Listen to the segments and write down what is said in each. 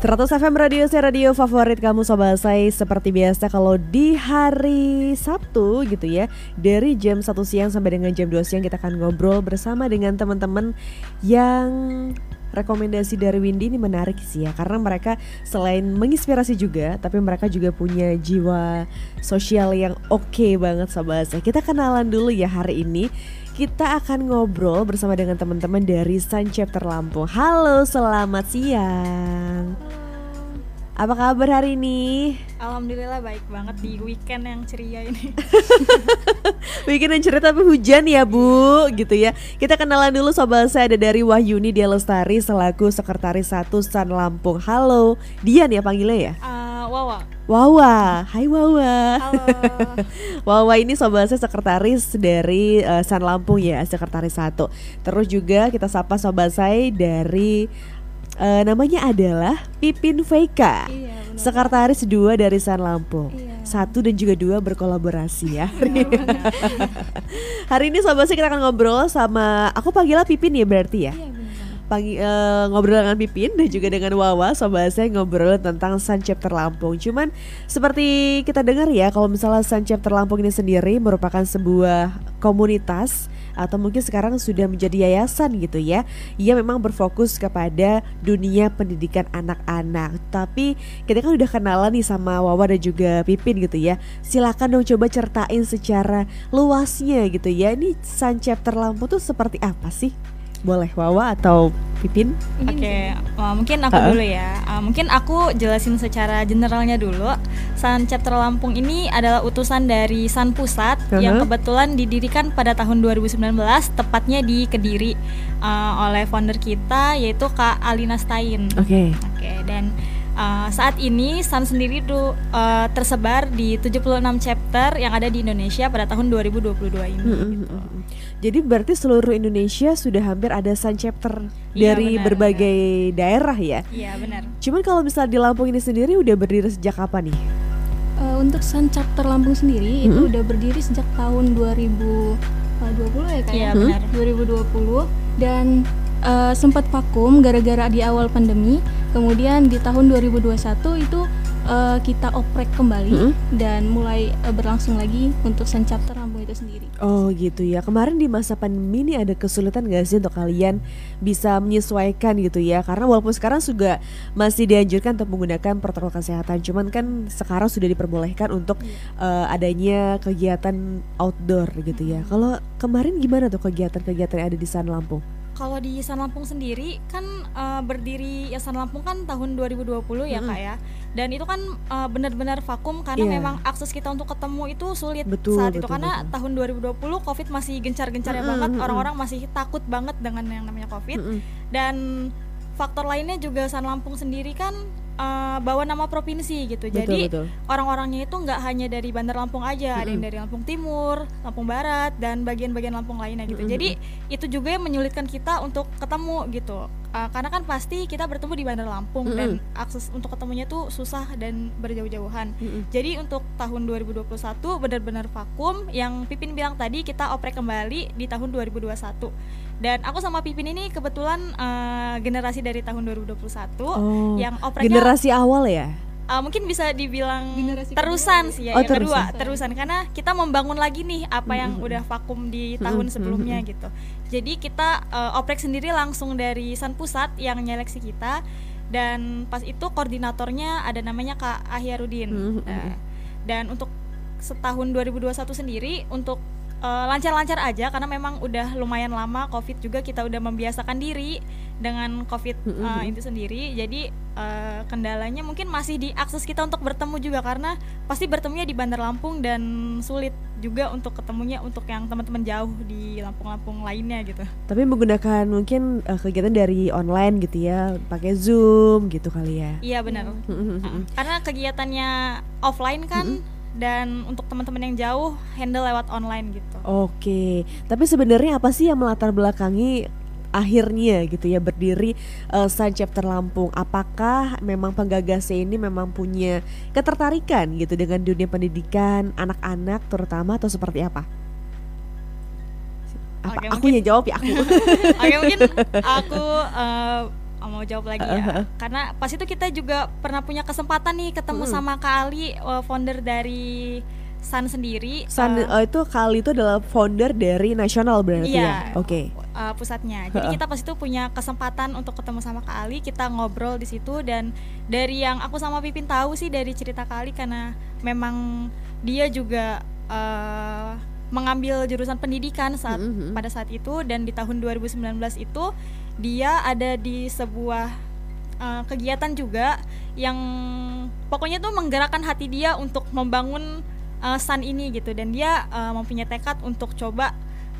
100 FM Radio saya radio favorit kamu sobat saya seperti biasa kalau di hari Sabtu gitu ya dari jam 1 siang sampai dengan jam 2 siang kita akan ngobrol bersama dengan teman-teman yang rekomendasi dari Windy ini menarik sih ya karena mereka selain menginspirasi juga tapi mereka juga punya jiwa sosial yang oke okay banget sobat saya kita kenalan dulu ya hari ini kita akan ngobrol bersama dengan teman-teman dari Sun Chapter Lampung. Halo, selamat siang. Apa kabar hari ini? Alhamdulillah baik banget di weekend yang ceria ini. weekend yang ceria tapi hujan ya bu, gitu ya. Kita kenalan dulu sobat saya ada dari Wahyuni Dia Lestari selaku sekretaris satu Sun Lampung. Halo, Dian ya panggilnya ya? Uh, Wawa. Wawa, hai Wawa. Halo. Wawa ini sobat saya sekretaris dari uh, San Lampung ya, sekretaris satu. Terus juga kita sapa sobat saya dari uh, namanya adalah Pipin Veika. Iya, sekretaris dua dari San Lampung. Iya. Satu dan juga dua berkolaborasi ya. Hari ini sobat saya kita akan ngobrol sama aku panggilnya Pipin ya berarti ya. Iya, Pagi, uh, ngobrol dengan Pipin dan juga dengan Wawa sobat saya ngobrol tentang Sun Chapter Lampung cuman seperti kita dengar ya kalau misalnya Sun Chapter Lampung ini sendiri merupakan sebuah komunitas atau mungkin sekarang sudah menjadi yayasan gitu ya. Ia memang berfokus kepada dunia pendidikan anak-anak. Tapi kita kan udah kenalan nih sama Wawa dan juga Pipin gitu ya. Silakan dong coba certain secara luasnya gitu ya. Ini Sun Chapter Lampung tuh seperti apa sih boleh Wawa atau Pipin? Oke, okay. uh, mungkin aku uh -uh. dulu ya. Uh, mungkin aku jelasin secara generalnya dulu. San Chapter Lampung ini adalah utusan dari San Pusat uh -huh. yang kebetulan didirikan pada tahun 2019, tepatnya di Kediri uh, oleh founder kita yaitu Kak Alina Stein. Oke. Okay. Oke, okay, dan Uh, saat ini Sun sendiri tuh uh, tersebar di 76 chapter yang ada di Indonesia pada tahun 2022 ini. Mm -hmm. gitu. Jadi berarti seluruh Indonesia sudah hampir ada Sun chapter iya, dari benar, berbagai benar. daerah ya? Iya benar. Cuman kalau misalnya di Lampung ini sendiri udah berdiri sejak kapan nih? Uh, untuk Sun chapter Lampung sendiri mm -hmm. itu udah berdiri sejak tahun 2020 ya kayak? Iya benar. 2020 dan uh, sempat vakum gara-gara di awal pandemi. Kemudian di tahun 2021 itu uh, kita oprek kembali hmm? dan mulai uh, berlangsung lagi untuk Sun Chapter. Oh gitu ya. Kemarin di masa pandemi ini ada kesulitan gak sih untuk kalian bisa menyesuaikan gitu ya? Karena walaupun sekarang juga masih dianjurkan untuk menggunakan protokol kesehatan, cuman kan sekarang sudah diperbolehkan untuk uh, adanya kegiatan outdoor gitu ya. Kalau kemarin gimana tuh kegiatan-kegiatan yang ada di San Lampung? kalau di San Lampung sendiri kan uh, berdiri ya San Lampung kan tahun 2020 ya mm -hmm. kak ya dan itu kan uh, benar-benar vakum karena yeah. memang akses kita untuk ketemu itu sulit betul, saat betul, itu karena betul. tahun 2020 covid masih gencar-gencarnya mm -hmm. banget orang-orang masih takut banget dengan yang namanya covid mm -hmm. dan faktor lainnya juga San Lampung sendiri kan uh, bawa nama provinsi gitu. Betul, Jadi orang-orangnya itu nggak hanya dari Bandar Lampung aja, mm -hmm. ada yang dari Lampung Timur, Lampung Barat dan bagian-bagian Lampung lainnya gitu. Mm -hmm. Jadi itu juga yang menyulitkan kita untuk ketemu gitu. Uh, karena kan pasti kita bertemu di Bandar Lampung mm -hmm. dan akses untuk ketemunya tuh susah dan berjauh-jauhan. Mm -hmm. Jadi untuk tahun 2021 benar-benar vakum. Yang Pipin bilang tadi kita oprek kembali di tahun 2021 dan aku sama Pipin ini kebetulan uh, generasi dari tahun 2021 oh, yang operatnya generasi awal ya uh, mungkin bisa dibilang generasi terusan sih ya oh, yang terusan. kedua terusan karena kita membangun lagi nih apa yang hmm. udah vakum di tahun hmm. sebelumnya gitu jadi kita uh, oprek sendiri langsung dari San Pusat yang nyeleksi kita dan pas itu koordinatornya ada namanya Kak Ahyarudin hmm. uh, dan untuk setahun 2021 sendiri untuk lancar-lancar uh, aja karena memang udah lumayan lama covid juga kita udah membiasakan diri dengan covid uh, itu sendiri jadi uh, kendalanya mungkin masih di akses kita untuk bertemu juga karena pasti bertemunya di Bandar Lampung dan sulit juga untuk ketemunya untuk yang teman-teman jauh di Lampung-Lampung lainnya gitu. Tapi menggunakan mungkin uh, kegiatan dari online gitu ya, pakai Zoom gitu kali ya. Iya benar. uh, karena kegiatannya offline kan dan untuk teman-teman yang jauh handle lewat online gitu. Oke, tapi sebenarnya apa sih yang melatar belakangi akhirnya gitu ya berdiri uh, Sun Chapter Lampung. Apakah memang penggagasnya ini memang punya ketertarikan gitu dengan dunia pendidikan anak-anak terutama atau seperti apa? Apa? Oke, aku yang jawab ya aku. Oke mungkin aku uh, mau jawab lagi ya. Karena pas itu kita juga pernah punya kesempatan nih ketemu Mm-mm. sama Kak Ali, uh, founder dari Sun sendiri. San uh, oh, itu kali itu adalah founder dari nasional berarti Iya. ya. Oke. uh, pusatnya. Jadi kita pas itu punya kesempatan untuk ketemu sama Kak Ali, kita ngobrol di situ dan dari yang aku sama Pipin tahu sih dari cerita Kak Ali karena memang dia juga uh, mengambil jurusan pendidikan saat Mhm. pada saat itu dan di tahun 2019 itu dia ada di sebuah uh, kegiatan juga yang pokoknya tuh menggerakkan hati dia untuk membangun uh, Sun ini gitu. Dan dia uh, mempunyai tekad untuk coba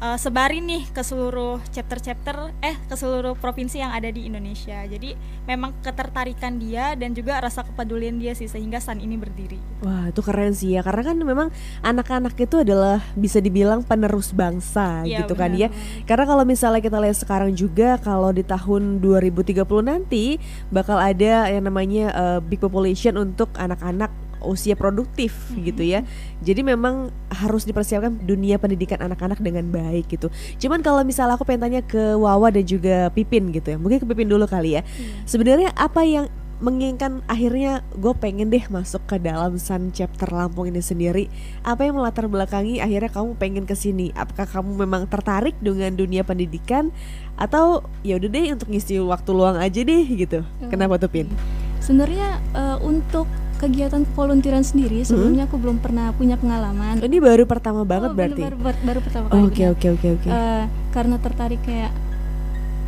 uh, sebarin nih ke seluruh chapter-chapter eh ke seluruh provinsi yang ada di Indonesia. Jadi memang ketertarikan dia dan juga rasa kepedulian dia sih sehingga Sun ini berdiri. Wah itu keren sih ya karena kan memang anak-anak itu adalah bisa dibilang penerus bangsa Iya, gitu kan benar. ya Karena kalau misalnya kita lihat sekarang juga kalau di tahun 2030 nanti bakal ada yang namanya uh, big population untuk anak-anak usia produktif gitu ya. Jadi memang harus dipersiapkan dunia pendidikan anak-anak dengan baik gitu. Cuman kalau misalnya aku pengen tanya ke Wawa dan juga Pipin gitu ya. Mungkin ke Pipin dulu kali ya. Sebenarnya apa yang menginginkan akhirnya gue pengen deh masuk ke dalam Sun Chapter Lampung ini sendiri apa yang melatar belakangi akhirnya kamu pengen ke sini apakah kamu memang tertarik dengan dunia pendidikan atau ya udah deh untuk ngisi waktu luang aja deh gitu kenapa tuh Pin Sebenarnya eh, untuk kegiatan volunteeran sendiri sebelumnya aku belum pernah punya pengalaman. ini baru pertama banget Oh, berarti bener, baru, baru pertama kali. oke oke oke oke Eh, karena tertarik kayak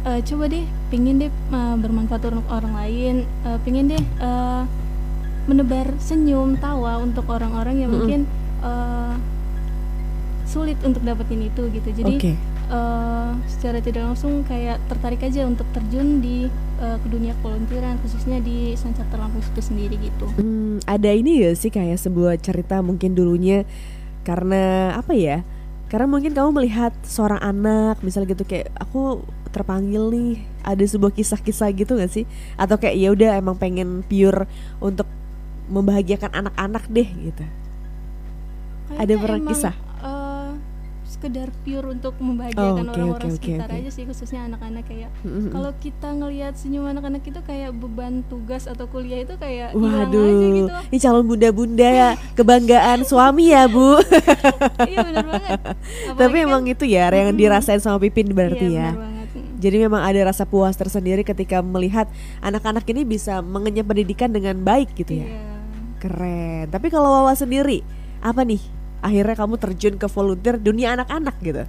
eh, coba deh pingin deh eh, bermanfaat untuk orang lain eh, pingin deh eh, menebar senyum tawa untuk orang-orang yang Mm-mm. mungkin eh, sulit untuk dapetin itu gitu jadi oke eh, secara tidak langsung kayak tertarik aja untuk terjun di eh, ke dunia volunteeran khususnya di Sun Chapter Lampung itu sendiri gitu Hmm, ada ini gak sih kayak sebuah cerita mungkin dulunya karena apa ya? Karena mungkin kamu melihat seorang anak misalnya gitu kayak aku terpanggil nih ada sebuah kisah-kisah gitu gak sih? Atau kayak ya udah emang pengen pure untuk membahagiakan anak-anak deh gitu. Ada Kayaknya pernah emang, kisah? Sekedar pure untuk membahagiakan Oh, orang-orang oke, oke, sekitar oke. aja sih khususnya anak-anak kayak Mm-mm. kalau kita ngelihat senyum anak-anak itu kayak beban tugas atau kuliah itu kayak hilang aja Waduh, gitu ini calon bunda-bunda ya kebanggaan suami ya bu. iya benar banget Tapi Apalagi emang kan- itu ya yang Mm-mm. dirasain sama Pipin berarti iya, ya. banget. Jadi memang ada rasa puas tersendiri ketika melihat anak-anak ini bisa mengenyam pendidikan dengan baik gitu ya. Iya. Keren. Tapi kalau Wawa sendiri, apa nih? Akhirnya kamu terjun ke volunteer dunia anak-anak gitu.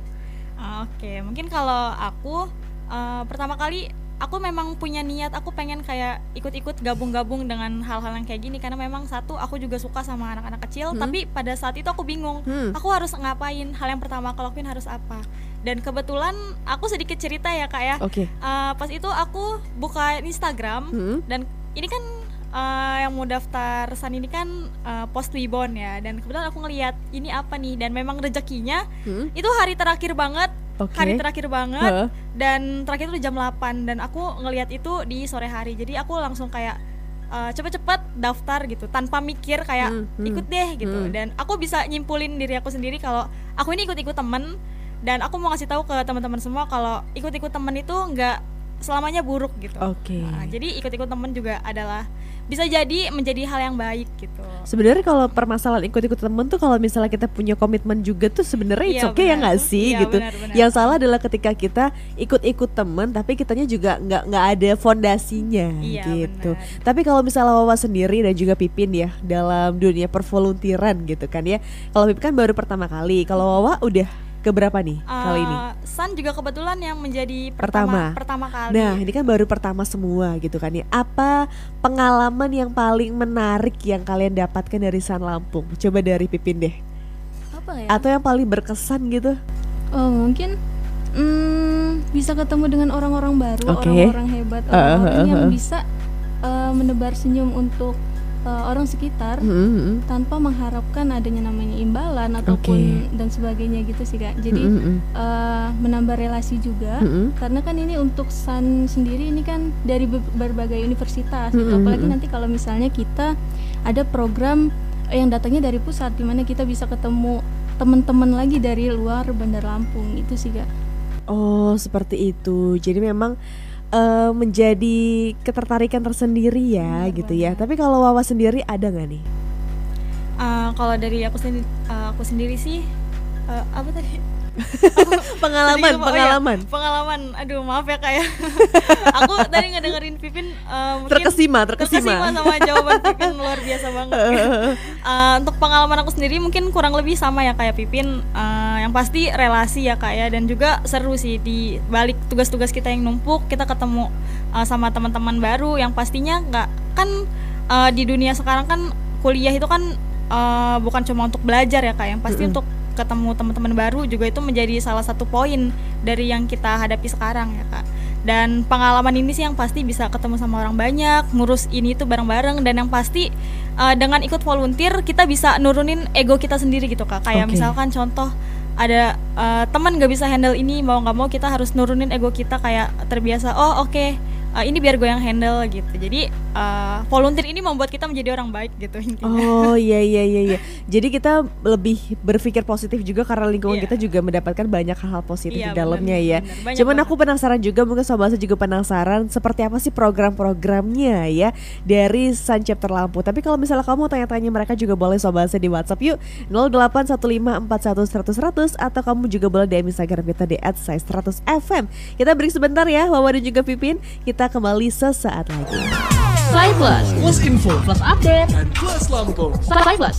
Oke, mungkin kalau aku eh, pertama kali aku memang punya niat aku pengen kayak ikut-ikut gabung-gabung dengan hal-hal yang kayak gini karena memang satu aku juga suka sama anak-anak kecil, Hmm. tapi pada saat itu aku bingung, Hmm. aku harus ngapain? Hal yang pertama aku lakuin harus apa? Dan kebetulan aku sedikit cerita ya kak ya, Oke. Eh, pas itu aku buka Instagram Hmm. dan ini kan eh, yang mau daftar san ini kan eh, post Wibon ya. Dan kebetulan aku ngeliat ini apa nih? Dan memang rezekinya Hmm. itu hari terakhir banget. Oke. hari terakhir banget. Heeh. dan terakhir itu jam 8 dan aku ngelihat itu di sore hari. Jadi aku langsung kayak eh, cepet-cepet daftar gitu. Tanpa mikir kayak Hmm, hmm, ikut deh gitu. Hmm. dan aku bisa nyimpulin diri aku sendiri kalau aku ini ikut-ikut temen. Dan aku mau ngasih tahu ke teman-teman semua kalau ikut-ikut temen itu nggak selamanya buruk gitu. Oke. Nah, jadi ikut-ikut temen juga adalah bisa jadi menjadi hal yang baik gitu Sebenarnya kalau permasalahan ikut-ikut temen tuh kalau misalnya kita punya komitmen juga tuh sebenarnya it's Iya, okay ya nggak sih Iya, gitu. benar, benar. Yang salah adalah ketika kita ikut-ikut temen tapi kitanya juga nggak nggak ada fondasinya Iya, gitu. benar. Tapi kalau misalnya Wawa sendiri dan juga Pipin ya dalam dunia pervoluntiran gitu kan ya. Kalau Pipin kan baru pertama kali. Kalau Wawa udah keberapa nih kali ini? San juga kebetulan yang menjadi Pertama. pertama pertama kali Nah, ini kan baru pertama semua gitu kan ya. Apa pengalaman yang paling menarik yang kalian dapatkan dari San Lampung? Coba dari Pipin deh. apa ya Atau yang paling berkesan gitu? oh mungkin hmm, bisa ketemu dengan orang-orang baru Oke. orang-orang hebat Uh, orang-orang uh, uh, yang uh. bisa eh, menebar senyum untuk eh, orang sekitar Mm-mm. tanpa mengharapkan adanya namanya imbalan ataupun dan sebagainya gitu sih kak jadi Mm-mm. eh, menambah relasi juga Mm-mm. karena kan ini untuk San sendiri ini kan dari be- berbagai universitas gitu. Mm-mm, apalagi nanti kalau misalnya kita ada program yang datangnya dari pusat di mana kita bisa ketemu teman-teman lagi dari luar Bandar Lampung itu sih kak Oh, seperti itu. Jadi memang uh, menjadi ketertarikan tersendiri ya hmm, gitu ya. Tapi kalau Wawa sendiri ada nggak nih? Uh, kalau dari aku sendiri, uh, aku sendiri sih uh, apa tadi? pengalaman, lupa, pengalaman. Oh, ya, pengalaman. Aduh, maaf ya kayak. Ya. aku tadi ngedengerin Pipin uh, terkesima, terkesima, terkesima sama jawaban Pipin luar biasa banget. uh, untuk pengalaman aku sendiri mungkin kurang lebih sama ya kayak Pipin. Uh, yang pasti relasi ya kayak ya. dan juga seru sih di balik tugas-tugas kita yang numpuk, kita ketemu uh, sama teman-teman baru yang pastinya nggak kan uh, di dunia sekarang kan kuliah itu kan uh, bukan cuma untuk belajar ya kak yang pasti mm -hmm. untuk ketemu teman-teman baru juga itu menjadi salah satu poin dari yang kita hadapi sekarang ya kak dan pengalaman ini sih yang pasti bisa ketemu sama orang banyak ngurus ini tuh bareng-bareng dan yang pasti uh, dengan ikut volunteer kita bisa nurunin ego kita sendiri gitu kak kayak okay. misalkan contoh ada uh, teman nggak bisa handle ini mau nggak mau kita harus nurunin ego kita kayak terbiasa oh oke okay, uh, ini biar gue yang handle gitu. Jadi uh, volunteer ini membuat kita menjadi orang baik gitu intinya. Oh iya iya iya iya. Jadi kita lebih berpikir positif juga karena lingkungan yeah. kita juga mendapatkan banyak hal-hal positif yeah, di dalamnya bener, ya. bener. cuman banget. aku penasaran juga mungkin sobat juga penasaran seperti apa sih program-programnya ya dari Sun Chapter Lampu. Tapi kalau misalnya kamu tanya-tanya mereka juga boleh sobat di WhatsApp yuk. 081541100100 atau kamu juga boleh di Instagram kita di @size100fm kita break sebentar ya Wawa dan juga Pipin. Kita kita kembali sesaat lagi. Fly Plus, plus info, plus update, dan plus lampu. Fly Plus.